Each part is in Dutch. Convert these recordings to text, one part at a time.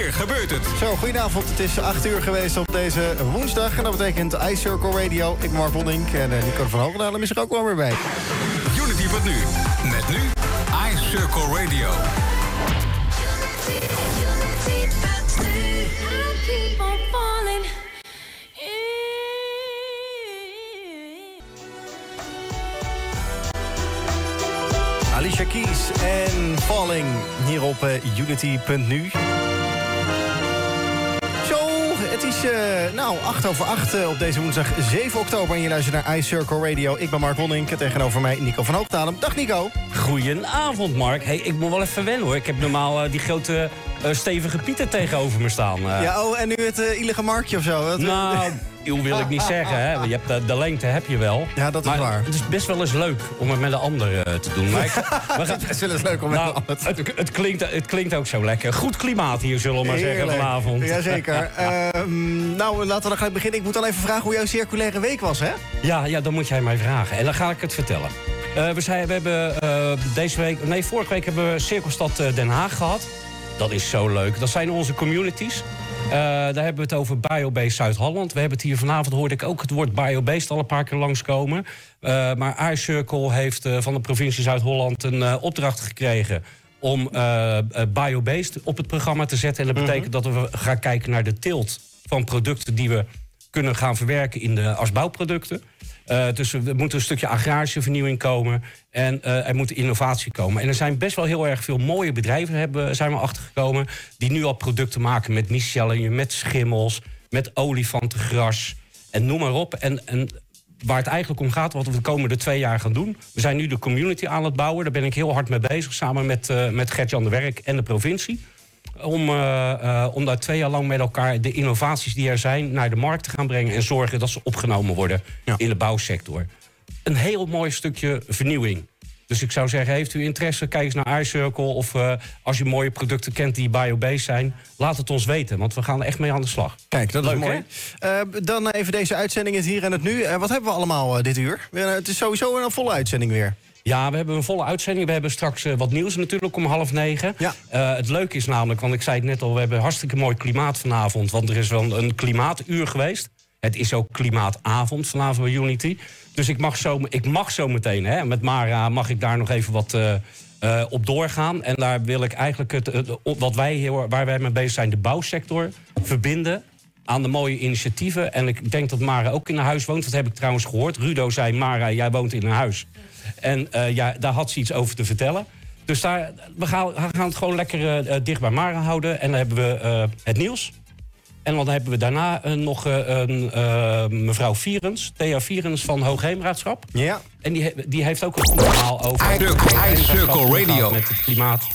Hier gebeurt het. Zo, goedenavond. Het is 8 uur geweest op deze woensdag. En dat betekent iCircle Radio. Ik ben Mark Wondink en uh, Nico van Hoogdalem is er ook wel weer bij. Unity.nu. Met nu iCircle Radio. Alicia Keys en Falling hier op uh, Unity.nu. is uh, nou 8 over 8 uh, op deze woensdag 7 oktober. En je luistert naar iCircle Radio. Ik ben Mark Wonning. Tegenover mij Nico van Hoogdalem. Dag Nico. Goedenavond Mark. Hey, ik moet wel even wennen hoor. Ik heb normaal uh, die grote stevige Pieter tegenover me staan. Ja, oh, en nu het illige Markje of zo? Nou, hoe wil ik niet zeggen. Hè? Je hebt de, de, lengte heb je wel. Ja, dat is maar waar. Het is best wel eens leuk om het met een ander uh, te doen. Maar ik, we gaan, het is best wel eens leuk om met nou, een ander te het, het, het, klinkt, het klinkt ook zo lekker. Goed klimaat hier, zullen we maar Heerlijk. zeggen, vanavond. Jazeker. uh, nou, laten we dan gelijk beginnen. Ik moet dan even vragen hoe jouw circulaire week was, hè? Ja, ja dan moet jij mij vragen. En dan ga ik het vertellen. Uh, we, zijn, we hebben uh, deze week... Nee, vorige week hebben we Cirkelstad Den Haag gehad. Dat is zo leuk. Dat zijn onze communities. Uh, daar hebben we het over Biobase Zuid-Holland. We hebben het hier vanavond, hoorde ik ook het woord Biobase al een paar keer langskomen. Uh, maar iCircle heeft uh, van de provincie Zuid-Holland een opdracht gekregen om Biobase op het programma te zetten. En dat betekent -hmm. dat we gaan kijken naar de teelt van producten die we kunnen gaan verwerken in de, als bouwproducten. Uh, dus er moet een stukje agrarische vernieuwing komen en uh, er moet innovatie komen. En er zijn best wel heel erg veel mooie bedrijven, hebben, zijn we achtergekomen... die nu al producten maken met micellium, met schimmels, met olifantengras en noem maar op. En, en waar het eigenlijk om gaat, wat we de komende twee jaar gaan doen... we zijn nu de community aan het bouwen, daar ben ik heel hard mee bezig... samen met, uh, met Gert-Jan de Werk en de provincie... Om, uh, uh, om daar twee jaar lang met elkaar de innovaties die er zijn naar de markt te gaan brengen en zorgen dat ze opgenomen worden ja. in de bouwsector. Een heel mooi stukje vernieuwing. Dus ik zou zeggen, heeft u interesse, kijk eens naar iCircle... of uh, als je mooie producten kent die biobased zijn... laat het ons weten, want we gaan er echt mee aan de slag. Kijk, dat Leuk, is mooi. Uh, dan even deze uitzending, het hier en het nu. Uh, wat hebben we allemaal dit uur? het is sowieso een volle uitzending weer. Ja, we hebben een volle uitzending. We hebben straks uh, wat nieuws natuurlijk om half negen. Ja. Uh, het leuke is namelijk, want ik zei het net al... we hebben hartstikke mooi klimaat vanavond. Want er is wel een klimaatuur geweest. Het is ook klimaatavond vanavond bij Unity. Dus ik mag zo, ik mag zo meteen, hè, met Mara mag ik daar nog even wat uh, uh, op doorgaan. En daar wil ik eigenlijk het, het, wat wij heel, waar wij mee bezig zijn, de bouwsector, verbinden aan de mooie initiatieven. En ik denk dat Mara ook in een huis woont. Dat heb ik trouwens gehoord. Rudo zei, Mara, jij woont in een huis. En uh, ja, daar had ze iets over te vertellen. Dus daar, we, gaan, we gaan het gewoon lekker uh, dicht bij Mara houden. En dan hebben we uh, het nieuws. En dan hebben we daarna nog een, mevrouw Vierens, Thea Vierens van Hoogheemraadschap. Ja. En die, die heeft ook een verhaal over... iCircle Radio. Met het klimaat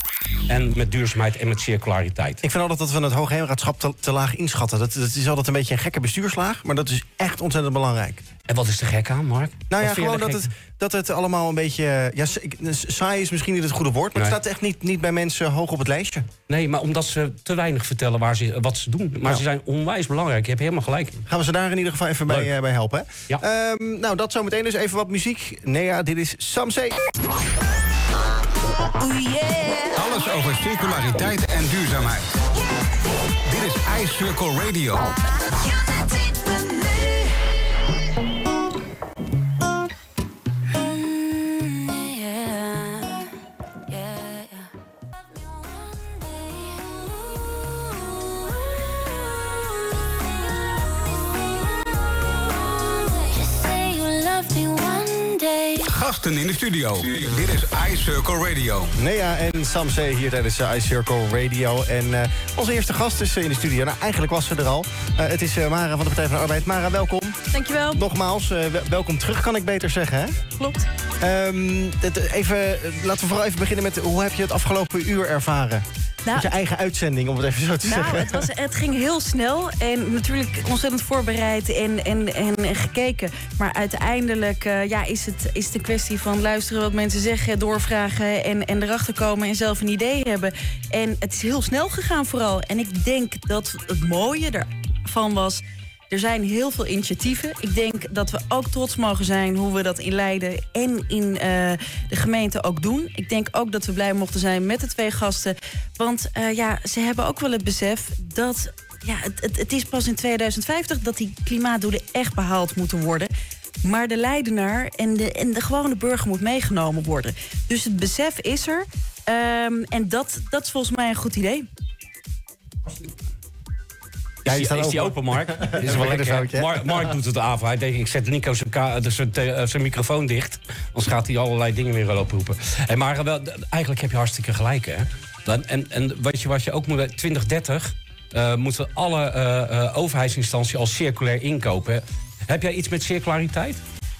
en met duurzaamheid en met circulariteit. Ik vind altijd dat we het Hoogheemraadschap te, te laag inschatten. Dat, dat, is altijd een beetje een gekke bestuurslaag, maar dat is echt ontzettend belangrijk. En wat is er gek aan, Mark? Nou ja, gewoon dat het, dat het allemaal een beetje... Ja, saai is misschien niet het goede woord, maar nee. het staat echt niet, niet bij mensen hoog op het lijstje. Nee, maar omdat ze te weinig vertellen waar ze, wat ze doen. Maar ja. ze zijn onwijs belangrijk, je hebt helemaal gelijk. Gaan we ze daar in ieder geval even bij, uh, bij helpen, hè? Ja. Um, nou, dat zometeen dus even wat muziek. Nea, dit is Samsei. Oh. Alles over circulariteit en duurzaamheid. Dit is iCircle Radio. Gasten in de studio. Dit is iCircle Radio. Nea en Samse hier tijdens uh, iCircle Radio. En uh, onze eerste gast is uh, in de studio. Nou, eigenlijk was ze er al. het is Mara van de Partij van de Arbeid. Mara, welkom. Dankjewel. Nogmaals, welkom terug kan ik beter zeggen, hè? Klopt. Um, dit, even, laten we vooral even beginnen met... hoe heb je het afgelopen uur ervaren? Nou, je eigen uitzending, om het even zo te nou, zeggen. Het, was, het ging heel snel en natuurlijk ontzettend voorbereid en, en, en gekeken. Maar uiteindelijk uh, ja, is, het, is het een kwestie van luisteren wat mensen zeggen, doorvragen en, en erachter komen en zelf een idee hebben. En het is heel snel gegaan vooral. En ik denk dat het mooie ervan was er zijn heel veel initiatieven. Ik denk dat we ook trots mogen zijn hoe we dat in Leiden en in eh, de gemeente ook doen. Ik denk ook dat we blij mochten zijn met de twee gasten. Want uh, ja, ze hebben ook wel het besef dat ja, het, het, het, is pas in 2050 dat die klimaatdoelen echt behaald moeten worden. Maar de leidenaar en de, en de gewone burger moet meegenomen worden. Dus het besef is er. Um, en dat, dat is volgens mij een goed idee. Ja, is, die, is die open, Mark? is wel lekker. Mark, Mark doet het af. Hij denkt, ik zet Nico zijn, zijn microfoon dicht. Anders gaat hij allerlei dingen weer wel oproepen. En maar wel, eigenlijk heb je hartstikke gelijk, hè? En, en weet je wat je ook moet... 2030 uh, moeten alle uh, uh, overheidsinstanties al circulair inkopen. Heb jij iets met circulariteit?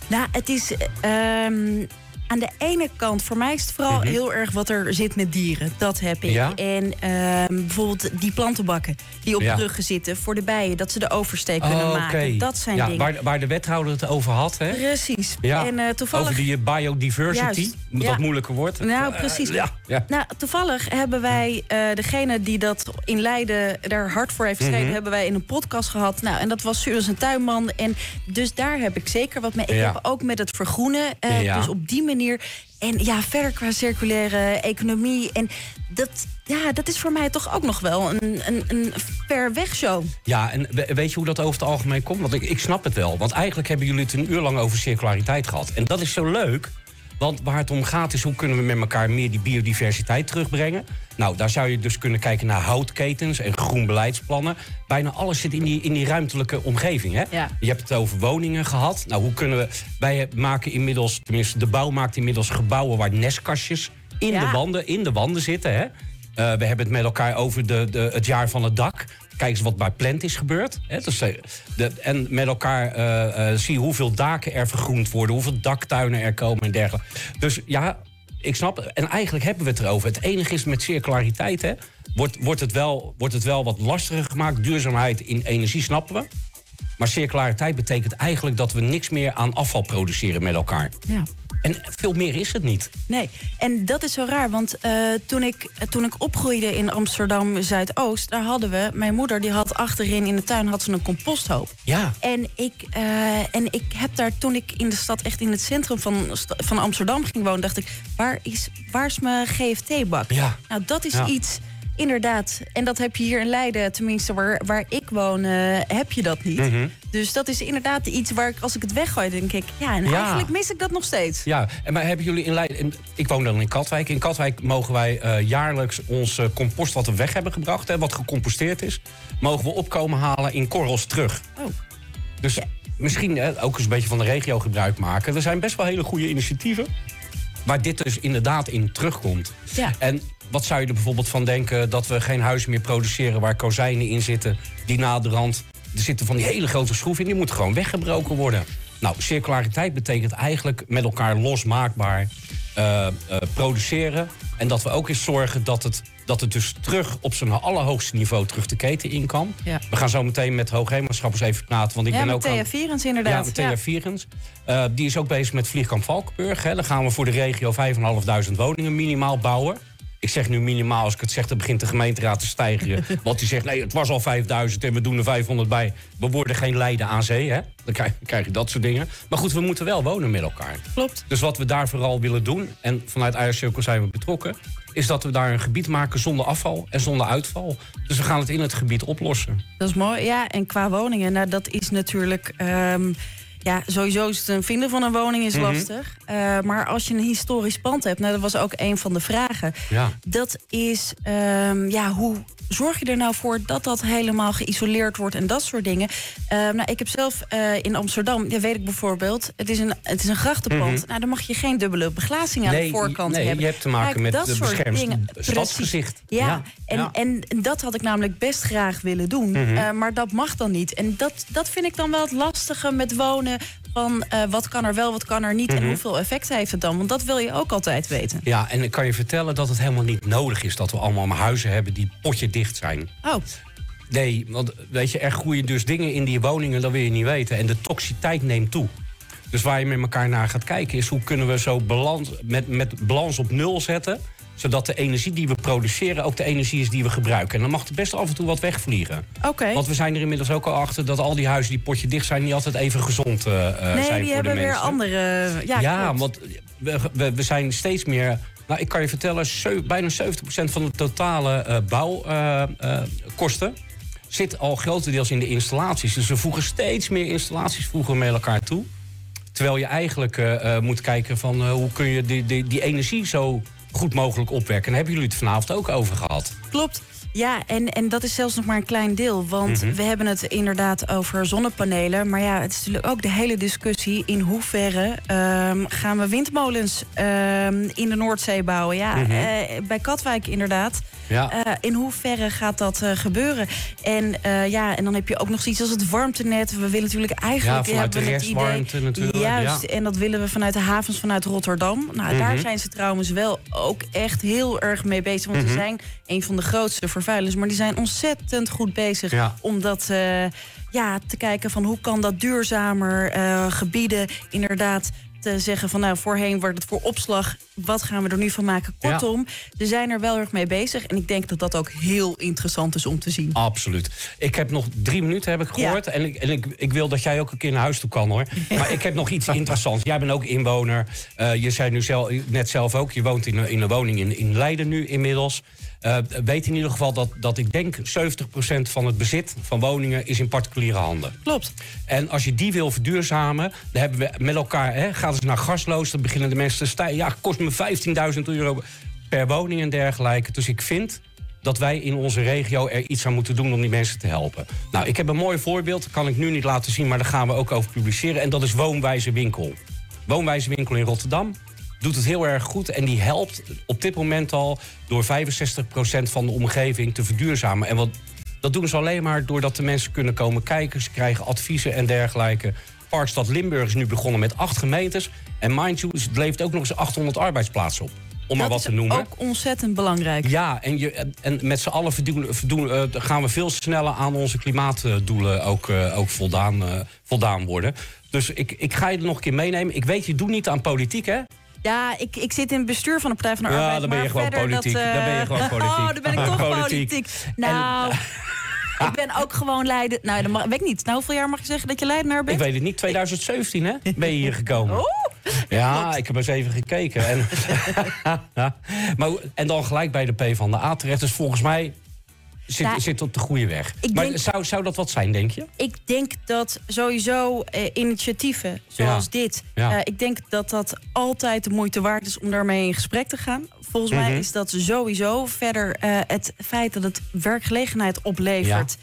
Nou, het is... Um aan de ene kant, voor mij is het vooral mhm. heel erg wat er zit met dieren. Dat heb ik. En uh, bijvoorbeeld die plantenbakken die op ja. de ruggen zitten voor de bijen, dat ze de oversteek kunnen oh, maken. Dat zijn ja, dingen. Waar, waar, de wethouder het over had, hè? Precies. Ja. En, uh, toevallig... Over die biodiversity, Juist. dat moeilijker wordt. Nou, precies. Uh, nou, toevallig hebben wij uh, degene die dat in Leiden daar hard voor heeft geschreven, mm -hmm. hebben wij in een podcast gehad. Nou, en dat was Suus een tuinman. En dus daar heb ik zeker wat mee. Ik heb ook met het vergroenen. Dus op die manier en ja, verder qua circulaire economie. En dat, ja, dat is voor mij toch ook nog wel een, een, een ver weg show. Ja, en weet je hoe dat over het algemeen komt? Want ik, ik snap het wel. Want eigenlijk hebben jullie het een uur lang over circulariteit gehad. En dat is zo leuk. Want waar het om gaat is hoe kunnen we met elkaar meer die biodiversiteit terugbrengen. Nou, daar zou je dus kunnen kijken naar houtketens en groen beleidsplannen. Bijna alles zit in die, in die ruimtelijke omgeving. Hè? Ja. Je hebt het over woningen gehad. Nou, hoe kunnen we. Wij maken inmiddels, tenminste, de bouw maakt inmiddels gebouwen waar nestkastjes in, de, wanden, in de wanden zitten. Hè? Uh, we hebben het met elkaar over de, de, het jaar van het dak. Kijk eens wat bij Plant is gebeurd. Hè? Dus en met elkaar uh, uh, zie hoeveel daken er vergroend worden, hoeveel daktuinen er komen en dergelijke. Dus ja, ik snap. En eigenlijk hebben we het erover. Het enige is met circulariteit, hè, wordt, wordt, het wel, wordt het wel wat lastiger gemaakt. Duurzaamheid in energie snappen we. Maar circulariteit betekent eigenlijk dat we niks meer aan afval produceren met elkaar. Ja. En veel meer is het niet. Nee, en dat is zo raar. Want uh, toen, ik, toen ik opgroeide in Amsterdam Zuidoost, daar hadden we. Mijn moeder die had achterin in de tuin had ze een composthoop. Ja. En ik, uh, en ik heb daar toen ik in de stad, echt in het centrum van, van Amsterdam ging wonen, dacht ik: waar is, waar is mijn GFT-bak? Ja. Nou, dat is ja. iets. Inderdaad. En dat heb je hier in Leiden, tenminste waar, waar ik woon, uh, heb je dat niet. Mm -hmm. Dus dat is inderdaad iets waar ik, als ik het weggooi, denk ik... ja, en ja. eigenlijk mis ik dat nog steeds. Ja, en maar hebben jullie in Leiden... Ik woon dan in Katwijk. In Katwijk mogen wij uh, jaarlijks ons uh, compost wat we weg hebben gebracht... Hè, wat gecomposteerd is, mogen we opkomen halen in korrels terug. Oh. Dus ja. misschien hè, ook eens een beetje van de regio gebruik maken. Er zijn best wel hele goede initiatieven... waar dit dus inderdaad in terugkomt. Ja. En wat zou je er bijvoorbeeld van denken dat we geen huis meer produceren waar kozijnen in zitten die na de rand. Er zitten van die hele grote schroeven in, die moeten gewoon weggebroken worden. Nou, circulariteit betekent eigenlijk met elkaar losmaakbaar uh, uh, produceren. En dat we ook eens zorgen dat het, dat het dus terug op zijn allerhoogste niveau terug de keten in kan. Ja. We gaan zo meteen met hoogheemaatschappers even praten. Want ik ja, ben ook Thea Vierens inderdaad. Ja, Thea ja. Vierens. Uh, die is ook bezig met Vliegkamp Valkenburg. Hè. Dan gaan we voor de regio 5.500 woningen minimaal bouwen. Ik zeg nu minimaal, als ik het zeg, dan begint de gemeenteraad te stijgen. Want die zegt, nee, het was al 5000 en we doen er 500 bij. We worden geen Leiden aan zee, hè? Dan krijg, krijg, je dat soort dingen. Maar goed, we moeten wel wonen met elkaar. Klopt. Dus wat we daar vooral willen doen, en vanuit Eiercirkel zijn we betrokken... is dat we daar een gebied maken zonder afval en zonder uitval. Dus we gaan het in het gebied oplossen. Dat is mooi, ja. En qua woningen, nou, dat is natuurlijk... Um ja, sowieso is het een vinden van een woning is lastig. Mm -hmm. uh, maar als je een historisch pand hebt, nou, dat was ook een van de vragen. Ja. Dat is, um, ja, hoe zorg je er nou voor dat dat helemaal geïsoleerd wordt en dat soort dingen? Uh, nou, ik heb zelf uh, in Amsterdam, ja, weet ik bijvoorbeeld, het is een, het is een grachtenpand. Mm -hmm. Nou, dan mag je geen dubbele beglazing aan nee, de voorkant nee, hebben. je hebt te maken Kijk, met het beschermd stadsgezicht. Ja, ja. En, ja. En, en dat had ik namelijk best graag willen doen. Mm -hmm. uh, maar dat mag dan niet. En dat, dat vind ik dan wel het lastige met wonen van uh, wat kan er wel, wat kan er niet... Mm -hmm. en hoeveel effect heeft het dan? Want dat wil je ook altijd weten. Ja, en ik kan je vertellen dat het helemaal niet nodig is... dat we allemaal huizen hebben die potje dicht zijn. Oh. Nee, want weet je, er groeien dus dingen in die woningen... dat wil je niet weten. En de toxiteit neemt toe. Dus waar je met elkaar naar gaat kijken is... hoe kunnen we zo balans, met, met balans op nul zetten... Zodat de energie die we produceren ook de energie is die we gebruiken. En dan mag er best af en toe wat wegvliegen. Oké. Want we zijn er inmiddels ook al achter dat al die huizen die potje dicht zijn... niet altijd even gezond eh, eh, Nee, zijn die voor hebben de weer mensen. andere... Ja, Ja, want we, we, we zijn steeds meer... Nou, ik kan je vertellen, bijna 70% van de totale eh, bouwkosten... zit al grotendeels in de installaties. Dus we voegen steeds meer installaties voegen met elkaar toe. Terwijl je eigenlijk moet kijken van hoe kun je die, die, die energie zo goed mogelijk opwekken. En daar hebben jullie het vanavond ook over gehad. Klopt. Ja, en, en dat is zelfs nog maar een klein deel. Want Mhm. we hebben het inderdaad over zonnepanelen. Maar ja, het is natuurlijk ook de hele discussie... in hoeverre ehm, gaan we windmolens ehm, in de Noordzee bouwen. Ja, Mhm. eh, bij Katwijk inderdaad. Ja. Eh, in hoeverre gaat dat eh, gebeuren? En, ja, en dan heb je ook nog zoiets als het warmtenet. We willen natuurlijk eigenlijk... Ja, vanuit hebben de het natuurlijk, Juist, ja. en dat willen we vanuit de havens vanuit Rotterdam. Nou, daar Mhm. zijn ze trouwens wel ook echt heel erg mee bezig. Want ze zijn een van de grootste vervuilers. Maar die zijn ontzettend goed bezig Ja. om dat... eh, ja, te kijken van hoe kan dat duurzamer eh, gebieden inderdaad te zeggen van nou voorheen wordt het voor opslag. Wat gaan we er nu van maken? Ja. Kortom, ze zijn er wel erg mee bezig. En ik denk dat dat ook heel interessant is om te zien. Absoluut. Ik heb nog drie minuten, heb ik gehoord. En, ik, en ik, ik wil dat jij ook een keer naar huis toe kan, hoor. Maar ik heb nog iets interessants. Jij bent ook inwoner. Eh, je zei nu zelf, net zelf ook, je woont in, een- in een woning in, in Leiden nu inmiddels. Eh, weet in ieder geval dat, dat ik denk 70% van het bezit van woningen is in particuliere handen. Klopt. En als je die wil verduurzamen, dan hebben we met elkaar, hè, gaat het naar gasloos, dan beginnen de mensen te stijgen. Ja, kost me 15.000 euro per woning en dergelijke. Dus ik vind dat wij in onze regio er iets aan moeten doen om die mensen te helpen. Nou, ik heb een mooi voorbeeld, dat kan ik nu niet laten zien, maar daar gaan we ook over publiceren. En dat is Woonwijze Winkel. Woonwijze Winkel in Rotterdam doet het heel erg goed. En die helpt op dit moment al door 65% van de omgeving te verduurzamen. En wat, dat doen ze alleen maar doordat de mensen kunnen komen kijken. Ze krijgen adviezen en dergelijke. Parkstad Limburg is nu begonnen met acht gemeentes. En mind you, het levert ook nog eens 800 arbeidsplaatsen op. Om maar dat wat te is noemen. ook ontzettend belangrijk. Ja, en, je, en- met z'n allen verdoen, verdoen, eh, gaan we veel sneller aan onze klimaatdoelen ook, eh, ook voldaan, eh, voldaan worden. Dus ik, ik ga je er nog een keer meenemen. Ik weet, je doet niet aan politiek, hè? Ja, ik, ik zit in het bestuur van de Partij van de Ja, Arbeid. dan ben je gewoon politiek. Dat, eh, Dan ben je gewoon politiek. Oh, dan ben ik toch Politiek. politiek. Nou, ik ben ook gewoon Leiden. Nou, dat mag, weet ik niet. Nou, hoeveel jaar mag je zeggen dat je Leidenaar Ik bent? weet het niet, 2017 hè? Ben je hier gekomen? Oh, Ja, ik heb eens even gekeken. En, maar, en dan gelijk bij de P van de A terecht. Dus volgens mij zit, zit op de goede weg. ik Maar denk- zou, zou dat wat zijn, denk je? ik denk dat sowieso eh, initiatieven zoals Ja. dit... Ja. eh, ik denk dat dat altijd de moeite waard is om daarmee in gesprek te gaan. Volgens mij Mhm. is dat sowieso. Verder eh, het feit dat het werkgelegenheid oplevert...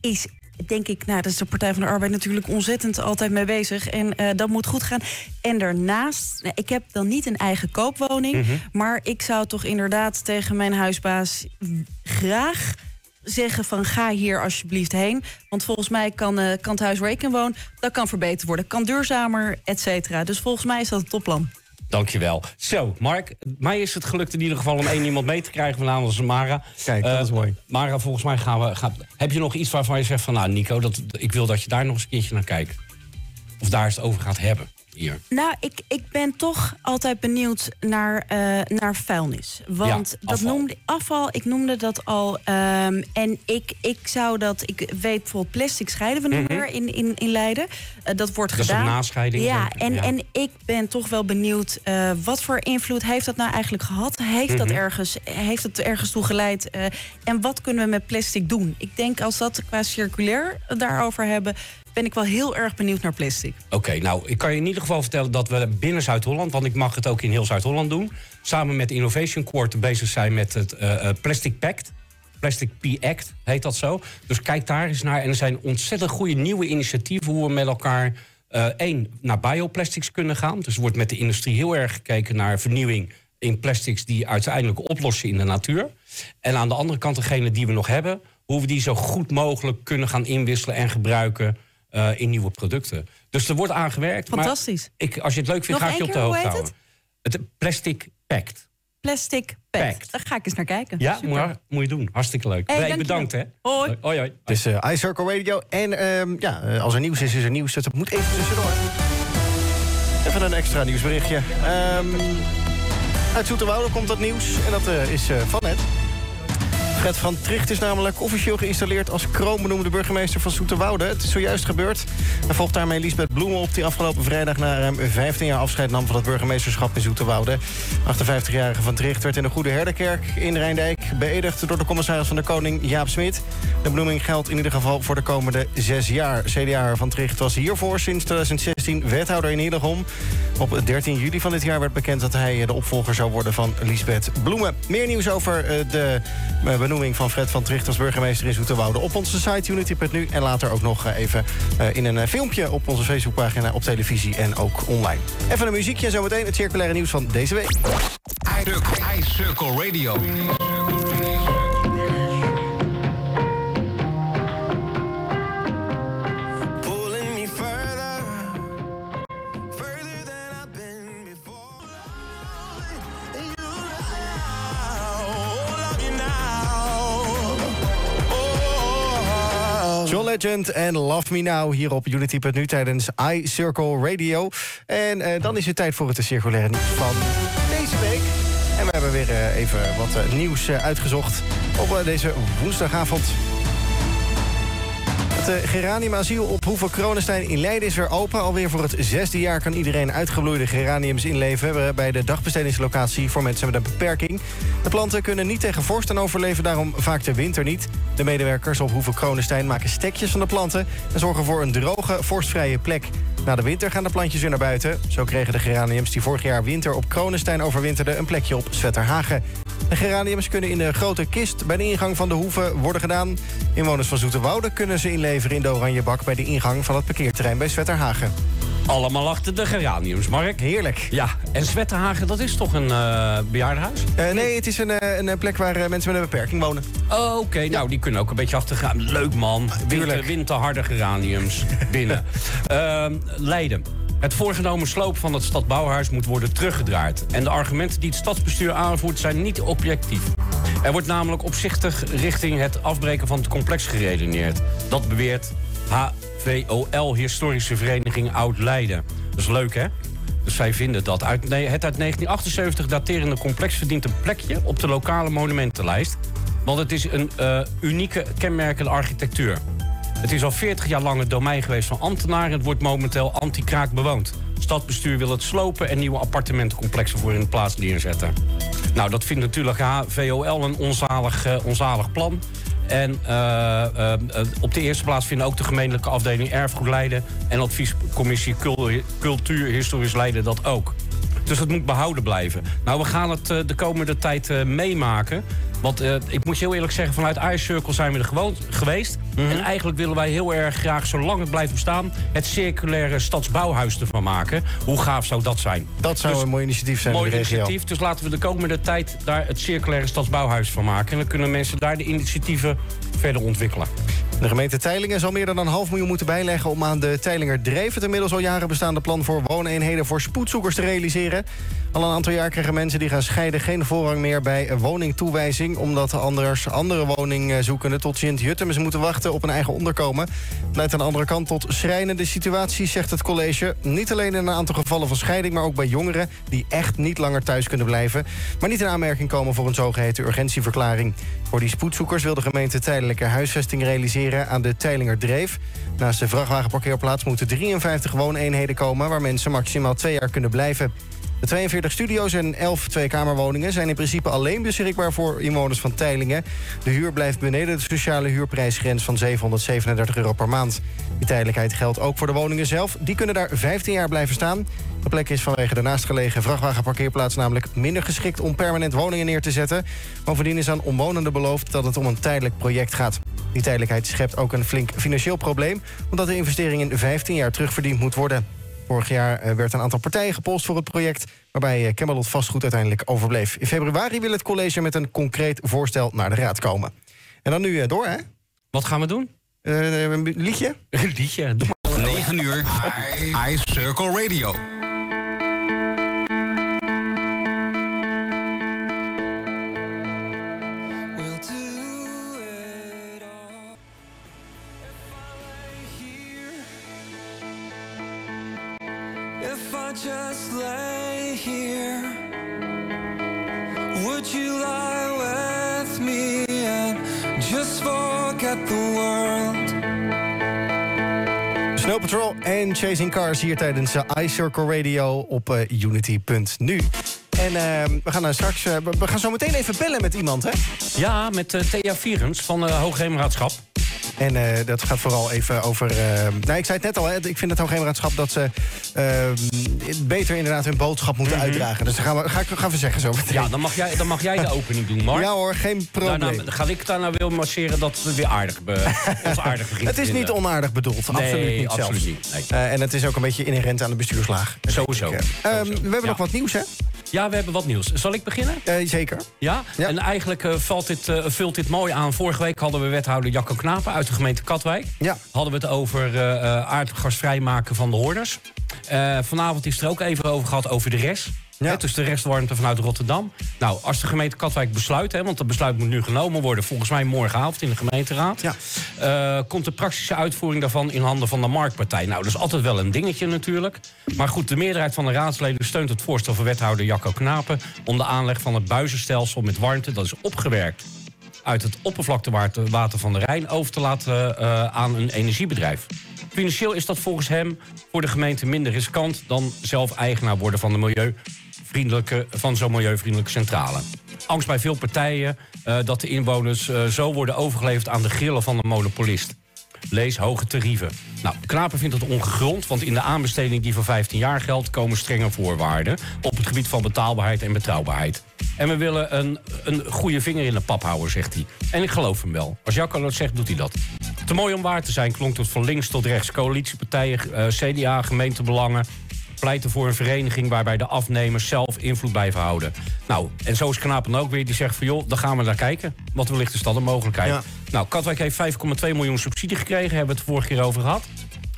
is denk ik, nou, daar is de Partij van de Arbeid natuurlijk ontzettend altijd mee bezig. En dat moet goed gaan. En daarnaast, nou, ik heb dan niet een eigen koopwoning. Mhm. Maar ik zou toch inderdaad tegen mijn huisbaas graag zeggen van ga hier alsjeblieft heen. Want volgens mij kan, eh, kan het huis waar ik in woon, dat kan verbeterd worden. Kan duurzamer, et cetera. Dus volgens mij is dat een topplan. Dankjewel. Zo, Mark, mij is het gelukt in ieder geval om één iemand mee te krijgen. Vanavond dat is Mara. Kijk, dat Eh, is mooi. Mara, volgens mij gaan we... Gaan, heb je nog iets waarvan je zegt van... Nou, Nico, dat, ik wil dat je daar nog eens een keertje naar kijkt. Of daar eens het over gaat hebben, hier. Nou, ik, ik ben toch altijd benieuwd naar, eh, naar vuilnis. Want Ja, dat afval. noemde afval, ik noemde dat al. ehm, en ik, ik zou dat, ik weet bijvoorbeeld plastic scheiden we niet meer in, in, in Leiden. Eh, dat wordt. Dat is gedaan. een nascheiding, Ja, en, ja. en ik ben toch wel benieuwd eh, wat voor invloed heeft dat nou eigenlijk gehad? Heeft, dat Mhm. ergens, heeft het ergens toe geleid? En wat kunnen we met plastic doen? Ik denk als dat qua circulair daarover hebben, ben ik wel heel erg benieuwd naar plastic. Oké, nou, ik kan je in ieder geval vertellen dat we binnen Zuid-Holland... want ik mag het ook in heel Zuid-Holland doen... samen met de Innovation Quarter bezig zijn met het eh, eh, Plastic Pact. Plastic P-Act heet dat zo. Dus kijk daar eens naar. En er zijn ontzettend goede nieuwe initiatieven... hoe we met elkaar, eh, één, naar bioplastics kunnen gaan. Dus er wordt met de industrie heel erg gekeken naar vernieuwing... in plastics die uiteindelijk oplossen in de natuur. En aan de andere kant degene die we nog hebben... hoe we die zo goed mogelijk kunnen gaan inwisselen en gebruiken... eh, in nieuwe producten. Dus er wordt aan gewerkt. maar Fantastisch. ik, als je het leuk vindt, Nog ga ik je op de hoogte hoe heet houden. Het Plastic Pact. Plastic Pact. Daar ga ik eens naar kijken. Ja, Super. moet, moet je doen. Hartstikke leuk. Hey, nee, bedankt hè. Hoi. Hoi, hoi. Het is eh iCircle Radio. En ehm, ja, eh, als er nieuws is, is er nieuws. Dus dat moet even tussendoor. Even een extra nieuwsberichtje. Ehm Uit Zoeterwoude komt dat nieuws en dat uh, is uh, van net. Fred van Tricht is namelijk officieel geïnstalleerd... als kroombenoemde burgemeester van Zoeterwoude. Het is zojuist gebeurd. Hij volgt daarmee Lisbeth Bloemen op... die afgelopen vrijdag na ruim 15 jaar afscheid nam... van het burgemeesterschap in Zoeterwoude. 58-jarige van Tricht werd in de Goede Herderkerk in Rijndijk... beëdigd door de commissaris van de Koning Jaap Smit. De bloeming geldt in ieder geval voor de komende zes jaar. CDA van Tricht was hiervoor sinds 2016 wethouder in Hillegom. Op 13 juli van dit jaar werd bekend dat hij de opvolger zou worden van Lisbeth Bloemen. Meer nieuws over eh, de eh, benoeming van Fred van Tricht als burgemeester in Zoeterwoude op onze site unity.nu. En later ook nog eh, even in een filmpje op onze Facebookpagina, op televisie en ook online. Even een muziekje en zometeen het circulaire nieuws van deze week. iCircle Radio. Legend en Love Me Now hier op Unity.nu tijdens iCircle Radio. En uh, dan is het tijd voor het circulaire van deze week. En we hebben weer uh, even wat uh, nieuws uitgezocht op deze woensdagavond. Het Geranium Asiel op Hoeve Kronenstein in Leiden is weer open. Alweer voor het zesde jaar kan iedereen uitgebloeide geraniums inleveren... bij de dagbestedingslocatie voor mensen met een beperking. De planten kunnen niet tegen vorst en overleven, daarom vaak de winter niet. De medewerkers op Hoeve Kronenstein maken stekjes van de planten... en zorgen voor een droge, vorstvrije plek. Na de winter gaan de plantjes weer naar buiten. Zo kregen de geraniums die vorig jaar winter op Kronenstein overwinterden... een plekje op Zwetterhagen. De geraniums kunnen in de grote kist bij de ingang van de hoeve worden gedaan. Inwoners van Zoeterwoude kunnen ze inleveren in de Oranjebak... bij de ingang van het parkeerterrein bij Zwetterhagen. Allemaal achter de geraniums, Mark. Heerlijk. Ja, en Zwetterhagen, dat is toch een uh, bejaardenhuis? Uh, nee, het is een, uh, een plek waar mensen met een beperking wonen. Oh, oké. Okay. Nou, die kunnen ook een beetje achter gaan. Leuk, man. Winter, winterharde geraniums binnen. Ehm, Leiden. Het voorgenomen sloop van het stadbouwhuis moet worden teruggedraaid. En de argumenten die het stadsbestuur aanvoert zijn niet objectief. Er wordt namelijk opzichtig richting het afbreken van het complex geredeneerd. Dat beweert HVOL, Historische Vereniging Oud-Leiden. Dat is leuk, hè? Dus zij vinden dat. Uit, het uit 1978 daterende complex verdient een plekje op de lokale monumentenlijst. Want het is een uh, unieke, kenmerkende architectuur. Het is al 40 jaar lang het domein geweest van ambtenaren. Het wordt momenteel anti-kraak bewoond. Het stadsbestuur wil het slopen en nieuwe appartementencomplexen voor in de plaats neerzetten. Nou, dat vindt natuurlijk VOL een onzalig, uh, onzalig plan. En uh, uh, op de eerste plaats vinden ook de gemeentelijke afdeling Erfgoed Leiden... en adviescommissie Cultuur Historisch Leiden dat ook. Dus het moet behouden blijven. Nou, we gaan het de komende tijd meemaken. Want ik moet je heel eerlijk zeggen, vanuit Ice Circle zijn we er gewoon geweest. -hmm. En eigenlijk willen wij heel erg graag, zolang het blijft bestaan... het circulaire stadsbouwhuis ervan maken. Hoe gaaf zou dat zijn? Dat zou dus, een mooi initiatief zijn Mooi initiatief, dus laten we de komende tijd... daar het circulaire stadsbouwhuis van maken. En dan kunnen mensen daar de initiatieven verder ontwikkelen. De gemeente Teilingen zal meer dan een half miljoen moeten bijleggen... om aan de Teilinger Dreef het inmiddels al jaren bestaande plan... voor wooneenheden voor spoedzoekers te realiseren. Al een aantal jaar krijgen mensen die gaan scheiden... geen voorrang meer bij woningtoewijzing... omdat anders andere woningzoekenden tot Sint-Jutemus moeten wachten... op een eigen onderkomen. Het leidt aan de andere kant tot schrijnende situaties, zegt het college. Niet alleen in een aantal gevallen van scheiding... maar ook bij jongeren die echt niet langer thuis kunnen blijven... maar niet in aanmerking komen voor een zogeheten urgentieverklaring. Voor die spoedzoekers wil de gemeente tijdelijke huisvesting realiseren aan de Teilinger Dreef. Naast de vrachtwagenparkeerplaats moeten 53 wooneenheden komen... waar mensen maximaal twee jaar kunnen blijven. De 42 studio's en 11 tweekamerwoningen zijn in principe alleen beschikbaar voor inwoners van Teilingen. De huur blijft beneden de sociale huurprijsgrens van 737 euro per maand. Die tijdelijkheid geldt ook voor de woningen zelf. Die kunnen daar 15 jaar blijven staan. De plek is vanwege de naastgelegen vrachtwagenparkeerplaats namelijk minder geschikt om permanent woningen neer te zetten. Bovendien is aan omwonenden beloofd dat het om een tijdelijk project gaat. Die tijdelijkheid schept ook een flink financieel probleem, omdat de investering in 15 jaar terugverdiend moet worden. Vorig jaar eh, werd een aantal partijen gepolst voor het project... waarbij eh, Camelot Vastgoed uiteindelijk overbleef. In februari wil het college met een concreet voorstel naar de raad komen. En dan nu eh, door, hè? Wat gaan we doen? Uh, een liedje? Een liedje. 9 uur, Ice Circle Radio. Patrol en Chasing Cars hier tijdens uh, iCircle Radio op uh, Unity.nu. En uh, we gaan uh, straks. We gaan zo meteen even bellen met iemand, hè? Ja, met Thea Vierens van uh, Hoogheemraadschap. En uh, dat gaat vooral even over... Uh, nou, ik zei het net al, hè, ik vind het Hoogheemraadschap... dat ze uh, beter inderdaad hun boodschap moeten mm -hmm. uitdragen. Dus dat gaan we, ga, ik, gaan we zeggen zo meteen. Ja, dan mag jij, dan mag jij de opening doen, Mark. Ja hoor, geen probleem. Nou, dan ga ik daar nou wil masseren dat het weer aardig, be, ons aardig begint Het is niet onaardig bedoeld, nee, absoluut niet absoluut zelfs. Niet, nee. en het is ook een beetje inherent aan de bestuurslaag. Sowieso. Ik, Sowieso. we hebben ja. nog wat nieuws, hè? Ja, we hebben wat nieuws. Zal ik beginnen? zeker. Ja? ja? En eigenlijk uh, valt dit, uh, vult dit mooi aan. Vorige week hadden we wethouder Jacco Knapen uit de gemeente Katwijk. Ja. Hadden we het over aardgasvrij maken van de hoorders. vanavond is er ook even over gehad over de rest. Ja. Dus de restwarmte vanuit Rotterdam. Nou, als de gemeente Katwijk besluit, hè, want dat besluit moet nu genomen worden... volgens mij morgenavond in de gemeenteraad... Ja. Uh, komt de praktische uitvoering daarvan in handen van de marktpartij. Nou, dat is altijd wel een dingetje natuurlijk. Maar goed, de meerderheid van de raadsleden steunt het voorstel van wethouder Jacco Knapen... om de aanleg van het buizenstelsel met warmte, dat is opgewerkt uit het oppervlaktewater van de Rijn over te laten uh, aan een energiebedrijf. Financieel is dat volgens hem voor de gemeente minder riskant dan zelf eigenaar worden van de milieuvriendelijke, van zo'n milieuvriendelijke centrale. Angst bij veel partijen uh, dat de inwoners uh, zo worden overgeleverd aan de grillen van de monopolist. Lees hoge tarieven. Nou, Knapen vindt het ongegrond, want in de aanbesteding die voor 15 jaar geldt... komen strenge voorwaarden op het gebied van betaalbaarheid en betrouwbaarheid. En we willen een, een goede vinger in de pap houden, zegt hij. En ik geloof hem wel. Als Jacco dat zegt, doet hij dat. Te mooi om waar te zijn klonk het van links tot rechts. Coalitiepartijen, uh, CDA, gemeentebelangen pleiten voor een vereniging waarbij de afnemers zelf invloed blijven houden. Nou, en zo is Knapen ook weer. Die zegt van joh, dan gaan we naar kijken. Wat wellicht is dat een mogelijkheid. Ja. Nou, Katwijk heeft 5,2 miljoen subsidie gekregen. Hebben we het vorige keer over gehad.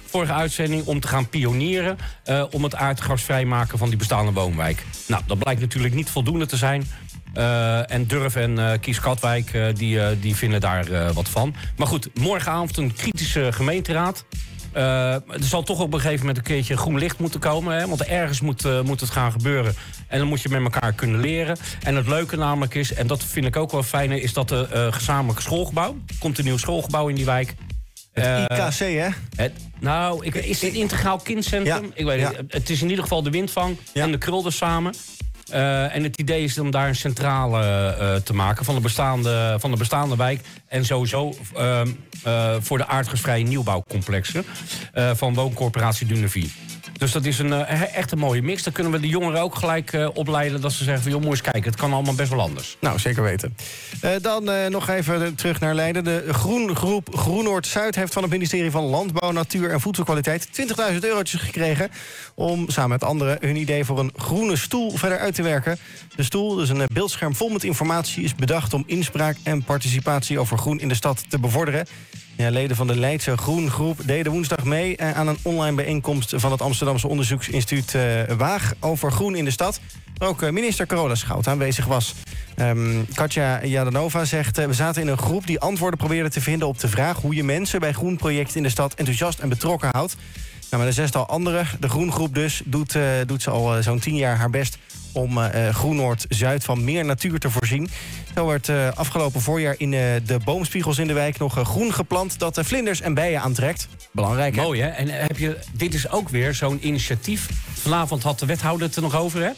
Vorige uitzending om te gaan pionieren... Uh, om het aardgas vrijmaken van die bestaande woonwijk. Nou, dat blijkt natuurlijk niet voldoende te zijn. Uh, en Durf en uh, Kies Katwijk, die, die vinden daar wat van. Maar goed, morgenavond een kritische gemeenteraad. Uh, er zal toch op een gegeven moment een keertje groen licht moeten komen. Hè? Want ergens moet, uh, moet het gaan gebeuren. En dan moet je met elkaar kunnen leren. En het leuke namelijk is, en dat vind ik ook wel fijn... is dat de uh, gezamenlijke schoolgebouw... komt een nieuw schoolgebouw in die wijk... Het IKC, hè? Het, nou, ik, is het integraal kindcentrum? Ja. Ik weet ja. het. Het is in ieder geval de windvang ja. en de krulder samen. Uh, en het idee is om daar een centrale uh, te maken van de, bestaande, van de bestaande wijk. En sowieso uh, voor de aardgasvrije nieuwbouwcomplexen van wooncorporatie Dunevie. Dus dat is een, echt een mooie mix. Dan kunnen we de jongeren ook gelijk opleiden dat ze zeggen van... joh, moet eens kijken, het kan allemaal best wel anders. Nou, zeker weten. dan nog even terug naar Leiden. De groengroep Groenoord-Zuid heeft van het ministerie van Landbouw, Natuur en Voedselkwaliteit... 20.000 eurotjes gekregen om samen met anderen hun idee voor een groene stoel verder uit te werken. De stoel, dus een beeldscherm vol met informatie, is bedacht om inspraak en participatie over groen in de stad te bevorderen. Ja, leden van de Leidse Groengroep deden woensdag mee eh, aan een online bijeenkomst van het Amsterdamse onderzoeksinstituut uh, Waag over groen in de stad. Ook uh, minister Carola Schout aanwezig was. Um, Katja Jadanova zegt, we zaten in een groep die antwoorden probeerde te vinden op de vraag hoe je mensen bij groenprojecten in de stad enthousiast en betrokken houdt. Met een zestal anderen, de Groengroep dus, doet, uh, doet ze al uh, zo'n tien jaar haar best om uh, Groen-Noord-Zuid van meer natuur te voorzien. Zo werd afgelopen voorjaar in de boomspiegels in de wijk nog groen geplant... dat de vlinders en bijen aantrekt. Belangrijk, hè? Mooi, hè? En heb je, dit is ook weer zo'n initiatief. Vanavond had de wethouder het er nog over, hè?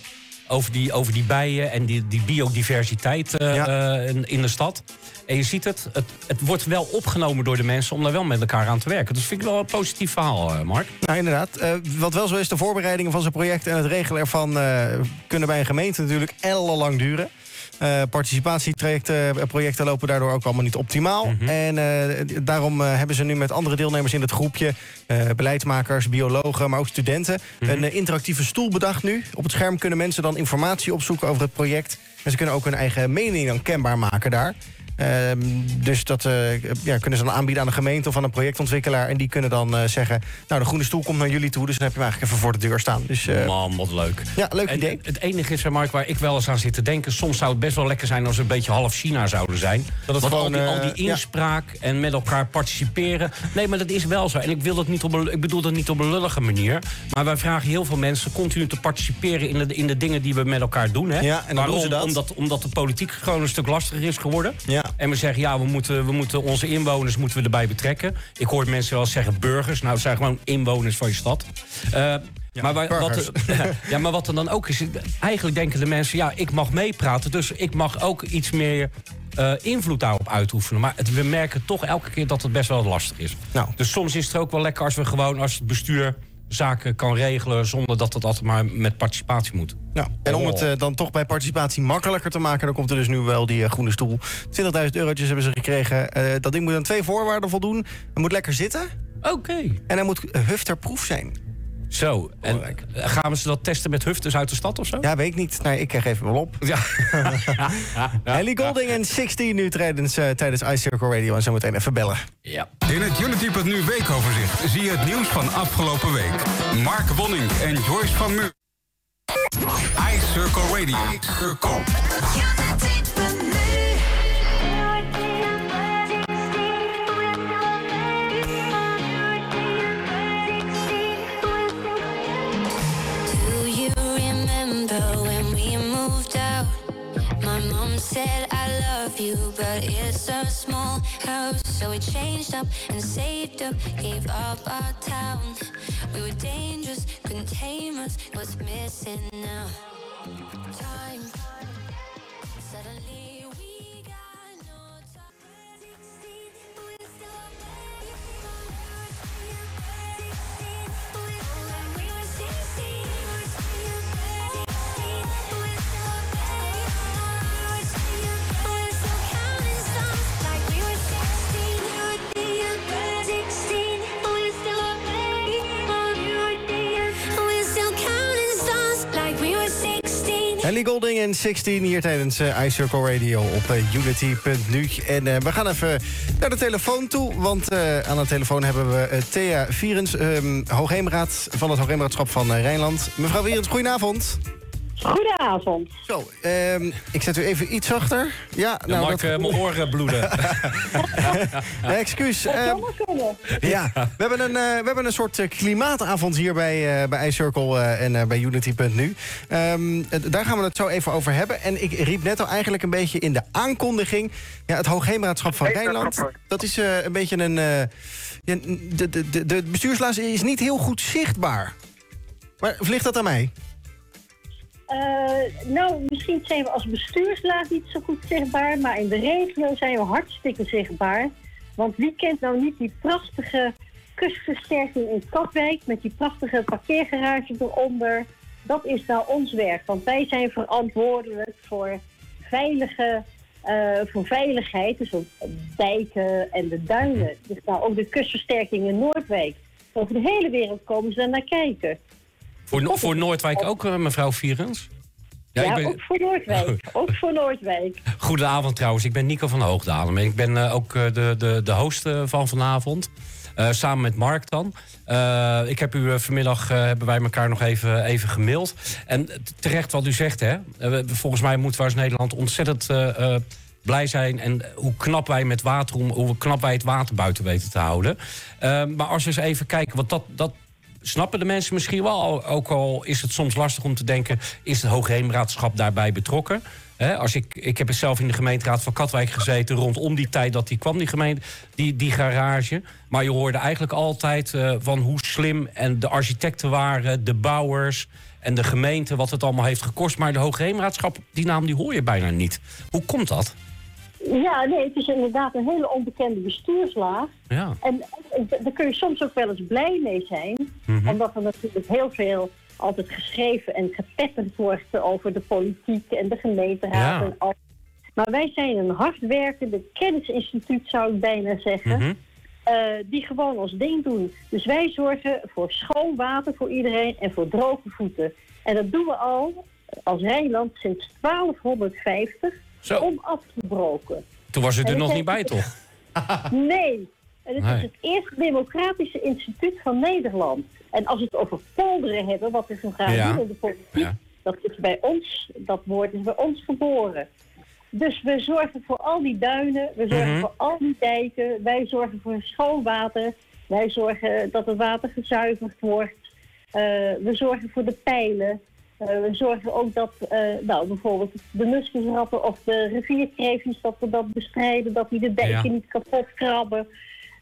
Over die, over die bijen en die, die biodiversiteit uh, ja. uh, in, in, de stad. En je ziet het, het, het wordt wel opgenomen door de mensen om daar wel met elkaar aan te werken. Dus vind ik wel een positief verhaal, uh, Mark. Nou, inderdaad. wat wel zo is, de voorbereidingen van zo'n project en het regelen ervan... kunnen bij een gemeente natuurlijk ellenlang duren. Uh, participatieprojecten lopen daardoor ook allemaal niet optimaal. Mhm. Mm -hmm. En uh, daarom uh, hebben ze nu met andere deelnemers in het groepje... beleidsmakers, biologen, maar ook studenten... Mm -hmm. een interactieve stoel bedacht nu. Op het scherm kunnen mensen dan informatie opzoeken over het project. En ze kunnen ook hun eigen mening dan kenbaar maken daar. Ehm, dus dat eh, ja, kunnen ze dan aanbieden aan een gemeente of aan een projectontwikkelaar. En die kunnen dan eh, zeggen, nou de groene stoel komt naar jullie toe. Dus dan heb je hem eigenlijk even voor de deur staan. Dus eh, Man, wat leuk. ja, leuk En idee. Het enige is, Mark, waar ik wel eens aan zit te denken... soms zou het best wel lekker zijn als we een beetje half China zouden zijn. Dat het Want gewoon, al, die, al die ja. inspraak en met elkaar participeren... Nee, maar dat is wel zo. En ik, wil dat niet op een, ik bedoel dat niet op een lullige manier. Maar wij vragen heel veel mensen continu te participeren... in de, in de dingen die we met elkaar doen. Hè? Ja, en dan Waarom? doen ze dat. Omdat, omdat de politiek gewoon een stuk lastiger is geworden. Ja. En we zeggen, ja, we moeten, we moeten onze inwoners moeten we erbij betrekken. Ik hoor mensen wel eens zeggen burgers. Nou, het zijn gewoon inwoners van je stad. Eh, maar, wa- burgers. wat, ja, maar wat er dan ook is... Eigenlijk denken de mensen, ja, ik mag meepraten... dus ik mag ook iets meer eh, invloed daarop uitoefenen. Maar het, we merken toch elke keer dat het best wel lastig is. Nou. Dus soms is het ook wel lekker als we gewoon... als het bestuur zaken kan regelen... zonder dat het altijd maar met participatie moet. Nou, en om Oh. het eh, dan toch bij participatie makkelijker te maken... dan komt er dus nu wel die eh, groene stoel. 20.000 eurotjes hebben ze gekregen. Eh, dat ding moet aan twee voorwaarden voldoen. Hij moet lekker zitten Oké. en hij moet hufterproef zijn. Zo, en gaan we ze dat testen met hufters uit de stad of zo? Ja, weet ik niet. Nee, ik geef hem wel op. Ja. Ellie Golding en 16 nu tijdens, eh, tijdens Ice Circle Radio. En zometeen even bellen. ja. In het Unity.nu weekoverzicht zie je het nieuws van afgelopen week. Mark Wonning en Joyce van Meur. Circle Radio. Circle. Do you remember when we moved out? My mom said I love you, but it's a small house. So we changed up and saved up, gave up our town. We were dangerous, couldn't tame us. What's missing now? Time. Ellie Golding en 16 hier tijdens eh, Ice Circle Radio op eh, Unity.nu. En eh, we gaan even naar de telefoon toe. Want eh, aan de telefoon hebben we eh, Thea Vierens, ehm hoogheemraad van het Hoogheemraadschap van eh, Rijnland. Mevrouw Vierens, goedenavond. Goedenavond. Zo, ehm, ik zet u even iets zachter. Ja, Nou, nou, Mark, dat, eh, mijn oren bloeden. excuus. Dat ehm, kunnen. Ja, we hebben een, eh, we hebben een soort eh, klimaatavond hier bij, eh bij iCircle en eh, bij Unity.nu. Ehm, eh, daar gaan we het zo even over hebben. En ik riep net al eigenlijk een beetje in de aankondiging... Ja, het Hoogheemraadschap van Rijnland, dat is eh, een beetje een... eh, de, de, de, de bestuurslaas is niet heel goed zichtbaar. Maar of ligt dat aan mij? Eh, nou, misschien zijn we als bestuurslaag niet zo goed zichtbaar, maar in de regio zijn we hartstikke zichtbaar. Want wie kent nou niet die prachtige kustversterking in Katwijk met die prachtige parkeergarage eronder? Dat is nou ons werk, want wij zijn verantwoordelijk voor veilige, eh, voor veiligheid, dus op dijken en de duinen. Dus nou ook de kustversterking in Noordwijk. Over de hele wereld komen ze daar naar kijken. Voor, No- voor Noordwijk ook, eh, mevrouw Vierens? Ja, ben, ook voor Noordwijk. ook voor Noordwijk. Goedenavond trouwens, ik ben Nico van Hoogdalen. En ik ben eh, ook eh, de, de, de host van vanavond. Samen met Mark dan. Ik heb u vanmiddag hebben wij elkaar nog even, even gemaild. En terecht wat u zegt, hè. Volgens mij moeten we als Nederland ontzettend blij zijn. En hoe knap wij met water om, hoe knap wij het water buiten weten te houden. Maar als we eens even kijken, want dat. dat snappen de mensen misschien wel. Ook al is het soms lastig om te denken... is het Hoogheemraadschap daarbij betrokken? Als ik, ik heb zelf in de gemeenteraad van Katwijk gezeten... rondom die tijd dat die kwam, die, gemeente, die, die garage. Maar je hoorde eigenlijk altijd eh, van hoe slim en de architecten waren... de bouwers en de gemeente, wat het allemaal heeft gekost. Maar de Hoogheemraadschap, die naam die hoor je bijna niet. Hoe komt dat? Ja, nee, het is inderdaad een hele onbekende bestuurslaag. Ja. En eh, daar kun je soms ook wel eens blij mee zijn. Omdat er natuurlijk heel veel altijd geschreven en gepetterd wordt over de politiek en de gemeenteraad Ja. en al. Maar wij zijn een hardwerkende kennisinstituut, zou ik bijna zeggen. Mhm. eh, die gewoon ons ding doen. Dus wij zorgen voor schoon water voor iedereen en voor droge voeten. En dat doen we al als Rijnland sinds 1250 Zo. onafgebroken. Toen was u er nog niet bij, toch? Nee. En het Nee. is het eerste democratische instituut van Nederland. En als we het over polderen hebben, wat we zo graag Ja. in de politiek, Ja. dat is bij ons, dat woord is bij ons geboren. Dus we zorgen voor al die duinen, we zorgen Mhm. voor al die dijken, wij zorgen voor schoon water, wij zorgen dat het water gezuiverd wordt, Eh, we zorgen voor de pijlen. Eh, we zorgen ook dat, eh, nou, bijvoorbeeld de muskusratten of de rivierkreefjes, dat we dat bestrijden, dat die de dijken Ja. niet kapot krabben.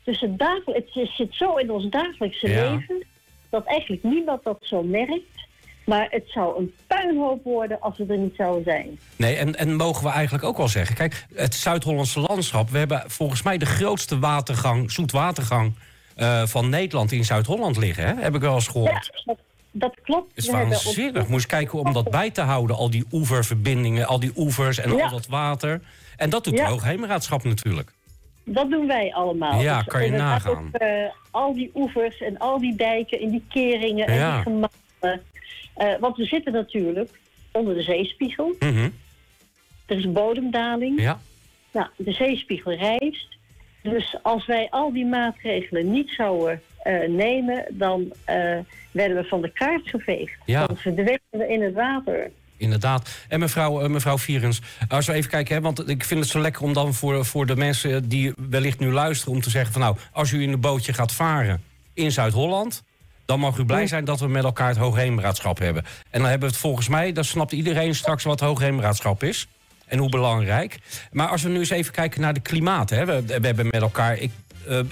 Dus het, dagel- het zit- zo in ons dagelijkse Ja. leven dat eigenlijk niemand dat zo merkt. Maar het zou een puinhoop worden als we er niet zouden zijn. Nee, en, en mogen we eigenlijk ook wel zeggen... Kijk, het Zuid-Hollandse landschap... we hebben volgens mij de grootste watergang, zoetwatergang... eh, van Nederland in Zuid-Holland liggen, hè? heb ik wel eens Ja, gehoord. dat, dat klopt. Het is waanzinnig. Moest kijken om dat bij te houden. Al die oeververbindingen, al die oevers en Ja. al dat water. En dat doet Ja. de Hoogheemraadschap natuurlijk. Dat doen wij allemaal. Ja, Dus kan je nagaan. eh, al die oevers en al die dijken en die keringen en Ja. die gemalen. Eh, want we zitten natuurlijk onder de zeespiegel. Mhm. Er is bodemdaling. Ja. Nou, de zeespiegel rijst. Dus als wij al die maatregelen niet zouden eh, nemen, dan eh, werden we van de kaart geveegd. Ja. Dan verdwenen we in het water. Inderdaad. En mevrouw, eh, mevrouw Vierens, als we even kijken, hè, want ik vind het zo lekker om dan voor, voor de mensen die wellicht nu luisteren, om te zeggen van nou, als u in een bootje gaat varen in Zuid-Holland, dan mag u blij zijn dat we met elkaar het Hoogheemraadschap hebben. En dan hebben we het volgens mij, dan snapt iedereen straks wat Hoogheemraadschap is. En hoe belangrijk. Maar als we nu eens even kijken naar de klimaat. Hè. We, we hebben met elkaar. Ik,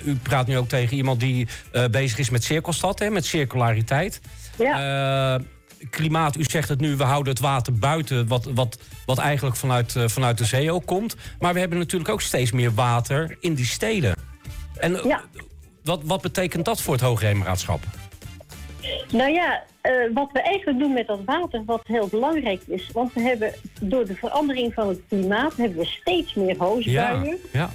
u praat nu ook tegen iemand die eh, bezig is met cirkelstad, hè, met circulariteit. Ja. Eh, klimaat, u zegt het nu, we houden het water buiten, wat, wat, wat eigenlijk vanuit, eh, vanuit de zee ook komt. Maar we hebben natuurlijk ook steeds meer water in die steden. En eh, Ja. wat, wat betekent dat voor het Hoogheemraadschap? Nou ja, eh, wat we eigenlijk doen met dat water, wat heel belangrijk is. Want we hebben door de verandering van het klimaat hebben we steeds meer Ja, hoosbuien. ja.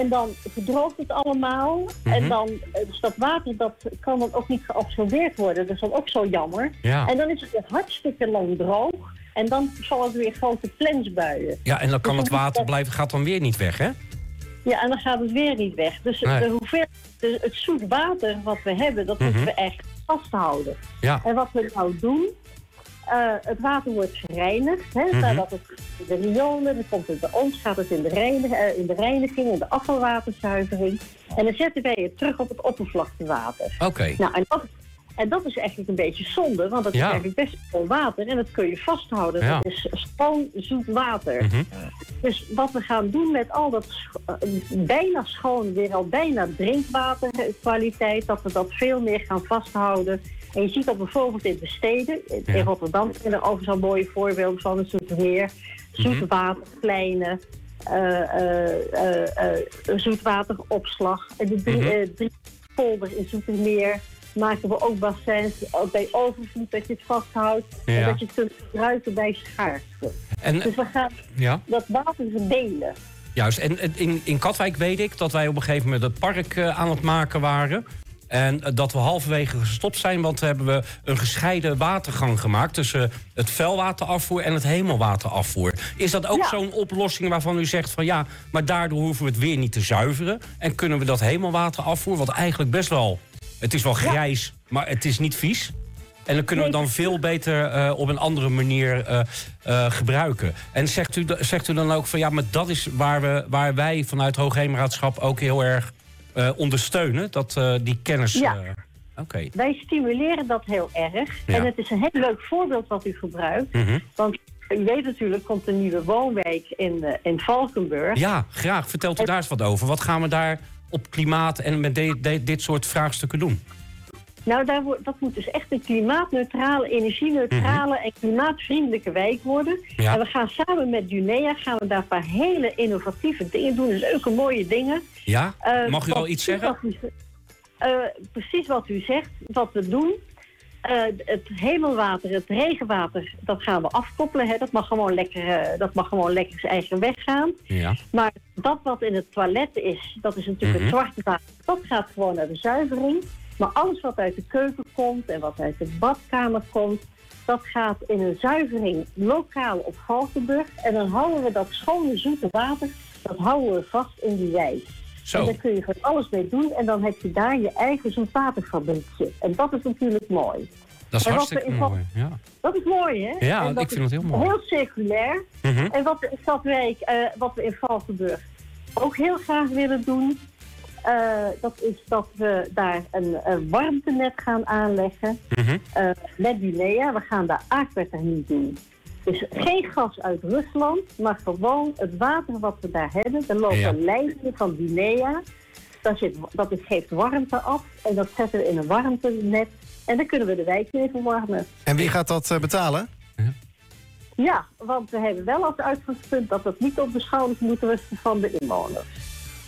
En dan verdroogt het allemaal. Mhm. En dan, eh, dus dat water dat kan dan ook niet geabsorbeerd worden. Dat is dan ook zo jammer. Ja. En dan is het hartstikke lang droog. En dan vallen er weer grote plensbuien. ja, en dan kan het water blijven, gaat dan weer niet weg, hè? Ja, en dan gaat het weer niet weg. Dus Nee. de het zoet water wat we hebben, dat moeten Mhm. we echt vasthouden. Ja. En wat we nou doen, eh, het water wordt gereinigd. Hè, Mhm. Nadat het de riolen, dan komt het bij ons, gaat het in de, reinig, eh, in de reiniging, in de afvalwaterzuivering. En dan zetten wij het terug op het oppervlaktewater. Oké. Nou, en dat, en dat is eigenlijk een beetje zonde, want dat Ja. is eigenlijk best schoon water. En dat kun je vasthouden. Ja. Dat is schoon, zoet water. Mhm. Dus wat we gaan doen met al dat eh, bijna schoon, weer al bijna drinkwaterkwaliteit, dat we dat veel meer gaan vasthouden. En je ziet dat bijvoorbeeld in de steden, in Ja. Rotterdam zijn er overigens al mooie voorbeelden van, een zoetermeer, Mhm. zoetwaterpleinen, eh, eh, eh, zoetwateropslag. En de drie, eh, drie polder in Zoetermeer maken we ook bassins, ook bij overvloed dat je het vasthoudt en Ja. dat je het kunt gebruiken bij schaarste. En, Dus we gaan ja, dat water verdelen. juist. En en in, in Katwijk weet ik dat wij op een gegeven moment het park aan het maken waren. En eh, dat we halverwege gestopt zijn, want hebben we een gescheiden watergang gemaakt tussen het vuilwaterafvoer en het hemelwaterafvoer. Is dat ook Ja. zo'n oplossing waarvan u zegt van ja, maar daardoor hoeven we het weer niet te zuiveren? En kunnen we dat hemelwaterafvoer, wat eigenlijk best wel, het is wel grijs, maar het is niet vies. En dan kunnen we dan veel beter eh, op een andere manier eh, gebruiken. En zegt u, zegt u dan ook van ja, maar dat is waar, we, waar wij vanuit Hoogheemraadschap ook heel erg eh, ondersteunen, dat, eh, die kennis. Ja. Oké. Wij stimuleren dat heel erg. Ja. En het is een heel leuk voorbeeld wat u gebruikt. Mhm. Want u weet natuurlijk, komt een nieuwe woonwijk in, in Valkenburg. Ja, graag. Vertelt u daar eens wat over. Wat gaan we daar op klimaat en met de- de- dit soort vraagstukken doen? Nou, daar dat moet dus echt een klimaatneutrale, energie-neutrale en klimaatvriendelijke wijk worden. Mhm. Ja. En we gaan samen met Dunea gaan we daar een paar hele innovatieve dingen doen. Dus leuke mooie dingen. Ja? Eh, Mag u al iets zeggen? u eh, precies wat u zegt, wat we doen. Eh, het hemelwater, het regenwater, dat gaan we afkoppelen. Hè. Dat, mag gewoon lekker, dat mag gewoon lekker zijn eigen weg gaan. Ja. Maar dat wat in het toilet is, dat is natuurlijk Mhm. het zwarte water. Dat gaat gewoon naar de zuivering. Maar alles wat uit de keuken komt en wat uit de badkamer komt... dat gaat in een zuivering lokaal op Valkenburg. En dan houden we dat schone, zoete water Dat houden we vast in die wijk. En daar kun je van alles mee doen. En dan heb je daar je eigen zoetwaterfabriekje. En dat is natuurlijk mooi. Dat is En hartstikke mooi. Ja. Dat is mooi, hè? Ja, dat ik vind het heel mooi. Heel circulair. Mhm. En wat in Stadwijk, eh, wat we in Valkenburg ook heel graag willen doen... eh, dat is dat we daar een, een warmtenet gaan aanleggen Mhm. eh, met Guinea. We gaan daar aquathermie doen. Dus geen gas uit Rusland, maar gewoon het water wat we daar hebben. Er lopen Ja. leidingen van Guinea. Dat, zit, dat is- geeft warmte af en dat zetten we in een warmtenet. En dan kunnen we de wijk weer verwarmen. En wie gaat dat eh, betalen? Ja, want we hebben wel als uitgangspunt dat het niet op de schouders moet rusten van de inwoners.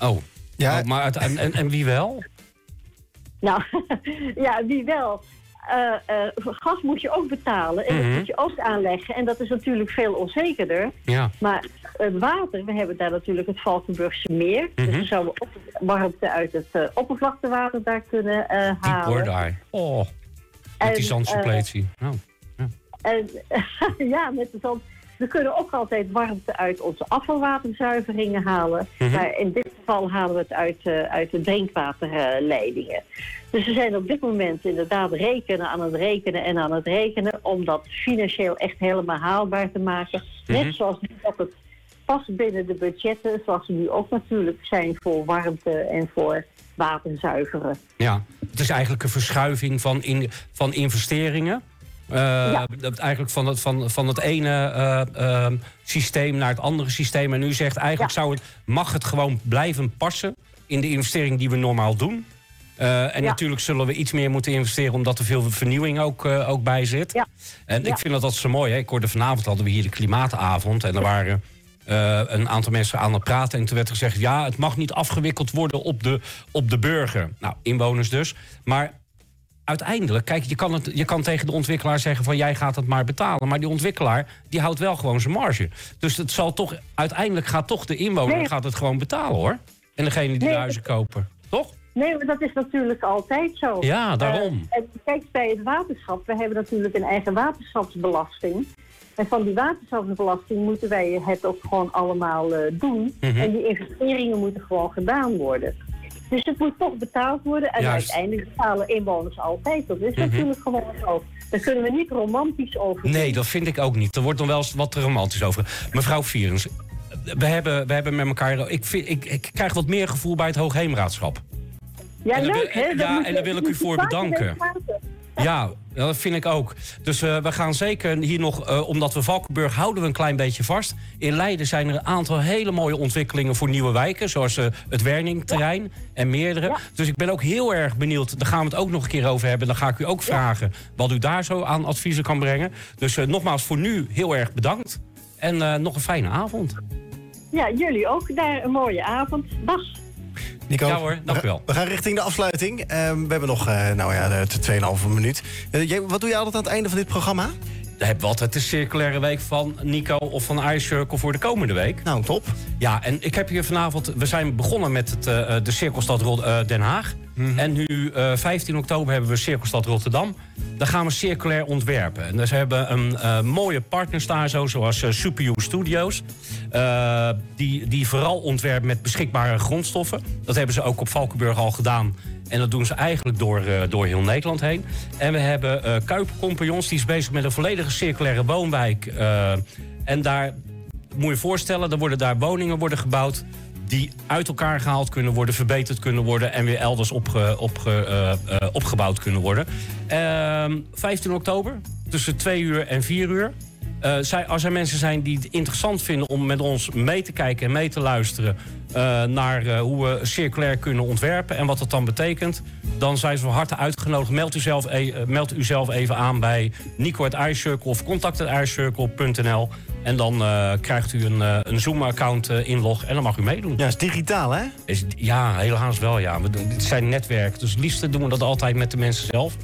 Oh. Ja. Oh, maar en, en, wie wel? Nou, ja, wie wel. Eh, eh, gas moet je ook betalen en Mhm. dat moet je ook aanleggen. En dat is natuurlijk veel onzekerder. Ja. Maar het water, we hebben daar natuurlijk het Valkenburgse meer. Mhm. Dus we zouden ook warmte uit het eh, oppervlaktewater daar kunnen eh, hoor halen. daar. Oh, met En, die zandsuppletie. Oh. En ja, met de zand. We kunnen ook altijd warmte uit onze afvalwaterzuiveringen halen. Mhm. Maar in dit geval halen we het uit, eh, uit de drinkwaterleidingen. dus we zijn op dit moment inderdaad rekenen aan het rekenen en aan het rekenen... om dat financieel echt helemaal haalbaar te maken. Mhm. Net zoals nu dat het past binnen de budgetten... zoals ze nu ook natuurlijk zijn voor warmte en voor waterzuiveren. Ja, het is eigenlijk een verschuiving van, in, van investeringen. Eh, Eigenlijk van het, van, van het ene eh, eh, systeem naar het andere systeem. En u zegt eigenlijk zou het, mag het gewoon blijven passen in de investering die we normaal doen. Eh, en Ja. natuurlijk zullen we iets meer moeten investeren omdat er veel vernieuwing ook, ook bij zit. Ja. En ik vind dat dat zo mooi. Hè? Ik hoorde vanavond hadden we hier de klimaatavond. En er waren een aantal mensen aan het praten. En toen werd er gezegd: ja, het mag niet afgewikkeld worden op de, op de burger. Nou, inwoners dus. Maar uiteindelijk, kijk, je kan, het, je kan tegen de ontwikkelaar zeggen van jij gaat het maar betalen. Maar die ontwikkelaar die houdt wel gewoon zijn marge. Dus het zal toch, uiteindelijk gaat toch de inwoner Nee. gaat het gewoon betalen hoor. En degene die Nee, huizen kopen. Toch? Nee, maar dat is natuurlijk altijd zo. Ja, daarom. Eh, en kijk, bij het waterschap, we hebben natuurlijk een eigen waterschapsbelasting. En van die waterschapsbelasting moeten wij het ook gewoon allemaal eh, doen. Mhm. En die investeringen moeten gewoon gedaan worden. Dus het moet toch betaald worden. En Juist. uiteindelijk betalen inwoners altijd. Dat is Mhm. natuurlijk gewoon zo. Daar kunnen we niet romantisch over doen. Nee, dat vind ik ook niet. Er wordt dan wel eens wat te romantisch over. Mevrouw Vierens, we hebben, we hebben met elkaar... Ik, vind, ik, ik krijg wat meer gevoel bij het Hoogheemraadschap. Ja, en leuk hè? ja, en daar wil ik u voor bedanken. Ja, dat vind ik ook. Dus eh, we gaan zeker hier nog, eh, omdat we Valkenburg houden we een klein beetje vast. In Leiden zijn er een aantal hele mooie ontwikkelingen voor nieuwe wijken. Zoals eh, het Werningterrein en meerdere. Ja. Dus ik ben ook heel erg benieuwd. Daar gaan we het ook nog een keer over hebben. Dan ga ik u ook vragen wat u daar zo aan adviezen kan brengen. Dus nogmaals voor nu heel erg bedankt. En nog een fijne avond. Ja, jullie ook daar een mooie avond. Dag. Nico, Ja hoor, dank u wel. We gaan richting de afsluiting. Ehm, we hebben nog eh, nou ja, de 2,5 minuut. Eh, jij- wat doe je altijd aan het einde van dit programma? We hebben altijd de circulaire week van Nico of van Ice Circle voor de komende week. Nou, top. Ja, en ik heb hier vanavond... We zijn begonnen met het, eh, de Cirkelstad eh, Den Haag. En nu, eh 15 oktober, hebben we Cirkelstad Rotterdam. Daar gaan we circulair ontwerpen. En dus we hebben een eh, mooie partners daar, zo, zoals eh, Superu Studios. eh, die, die vooral ontwerpen met beschikbare grondstoffen. Dat hebben ze ook op Valkenburg al gedaan. En dat doen ze eigenlijk door, eh, door heel Nederland heen. En we hebben Kuipercompagnons, die is bezig met een volledige circulaire woonwijk. eh, en daar moet je voorstellen, er worden daar woningen worden gebouwd die uit elkaar gehaald kunnen worden, verbeterd kunnen worden en weer elders opge, opge, opgebouwd kunnen worden. Ehm 15 oktober, tussen 2 uur en 4 uur. Zij, als er mensen zijn die het interessant vinden om met ons mee te kijken en mee te luisteren eh, naar eh, hoe we circulair kunnen ontwerpen en wat dat dan betekent, dan zijn ze van harte uitgenodigd. Meld u zelf, e- eh, meld u zelf even aan bij Nico at iCircle of contact@icircle.nl en dan krijgt u een, een Zoom-account inlog en dan mag u meedoen. Ja, is digitaal, hè? Is, ja, helaas wel. Ja. We doen, dit zijn netwerken, dus het liefste doen we dat altijd met de mensen zelf.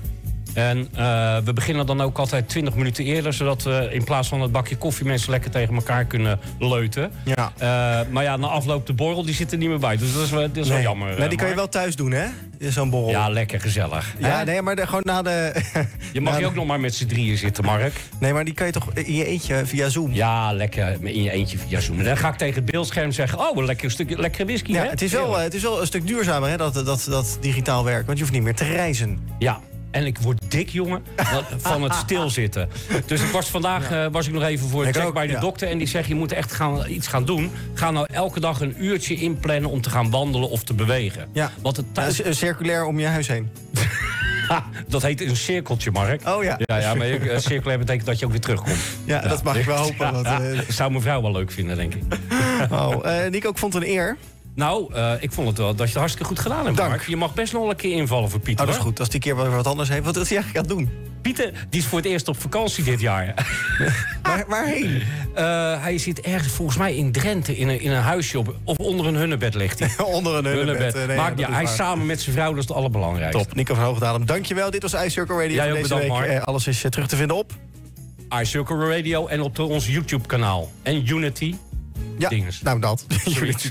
En eh, we beginnen dan ook altijd 20 minuten eerder... zodat we in plaats van het bakje koffie mensen lekker tegen elkaar kunnen leuten. Ja. Eh, maar ja, na afloop de borrel, die zit er niet meer bij. Dus dat is wel, dat is wel jammer. Maar eh, die kan je Mark. wel thuis doen, hè? Zo'n borrel. Ja, lekker gezellig. Ja, Hè? nee, maar de, gewoon na de... Je mag je de- ook nog maar met z'n drieën zitten, Mark. Nee, maar die kan je toch in je eentje via Zoom? Ja, lekker in je eentje via Zoom. En dan ga ik tegen het beeldscherm zeggen... oh, een lekker stukje lekkere whisky, Ja, hè? het is, wel, eh, het is wel een stuk duurzamer, hè, dat, dat, dat digitaal werk. Want je hoeft niet meer te reizen. Ja. En ik word dik, jongen, van het stilzitten. Dus ik was vandaag eh, was ik nog even voor een check bij de ja. dokter... en die zegt, je moet echt gaan, iets gaan doen. Ga nou elke dag een uurtje inplannen om te gaan wandelen of te bewegen. Ja. Want het thuis... circulair om je huis heen. Ha, dat heet een cirkeltje, Mark. Oh ja. Ja, ja maar een cirkel betekent dat je ook weer terugkomt. Ja, dat mag ik wel hopen. Ja, eh, dat zou mijn vrouw wel leuk vinden, denk ik. oh, eh, Nico, ik vond het een eer. Nou, eh, ik vond het wel dat je het hartstikke goed gedaan hebt, Dank. Mark. Je mag best nog wel een keer invallen voor Pieter. Oh, dat is hoor. goed. Als die keer wat anders heeft. Wat is hij eigenlijk aan het doen? Pieter, die is voor het eerst op vakantie dit jaar. Waar, waarheen? Eh, hij zit ergens volgens mij in Drenthe in een, in een huisje op, of onder een hunnebed ligt hij. Onder een Hunnebed. nee, ja, hij is samen met zijn vrouw, dat is het allerbelangrijkste. Top. Nico van Hoogdalem, dankjewel. Dit was iCircle Radio Jij deze bedankt, week. Mark. Eh, alles is terug te vinden op... iCircle Radio en op ons YouTube kanaal. En Unity. Ja, Dinges. nou dat. Zoiets.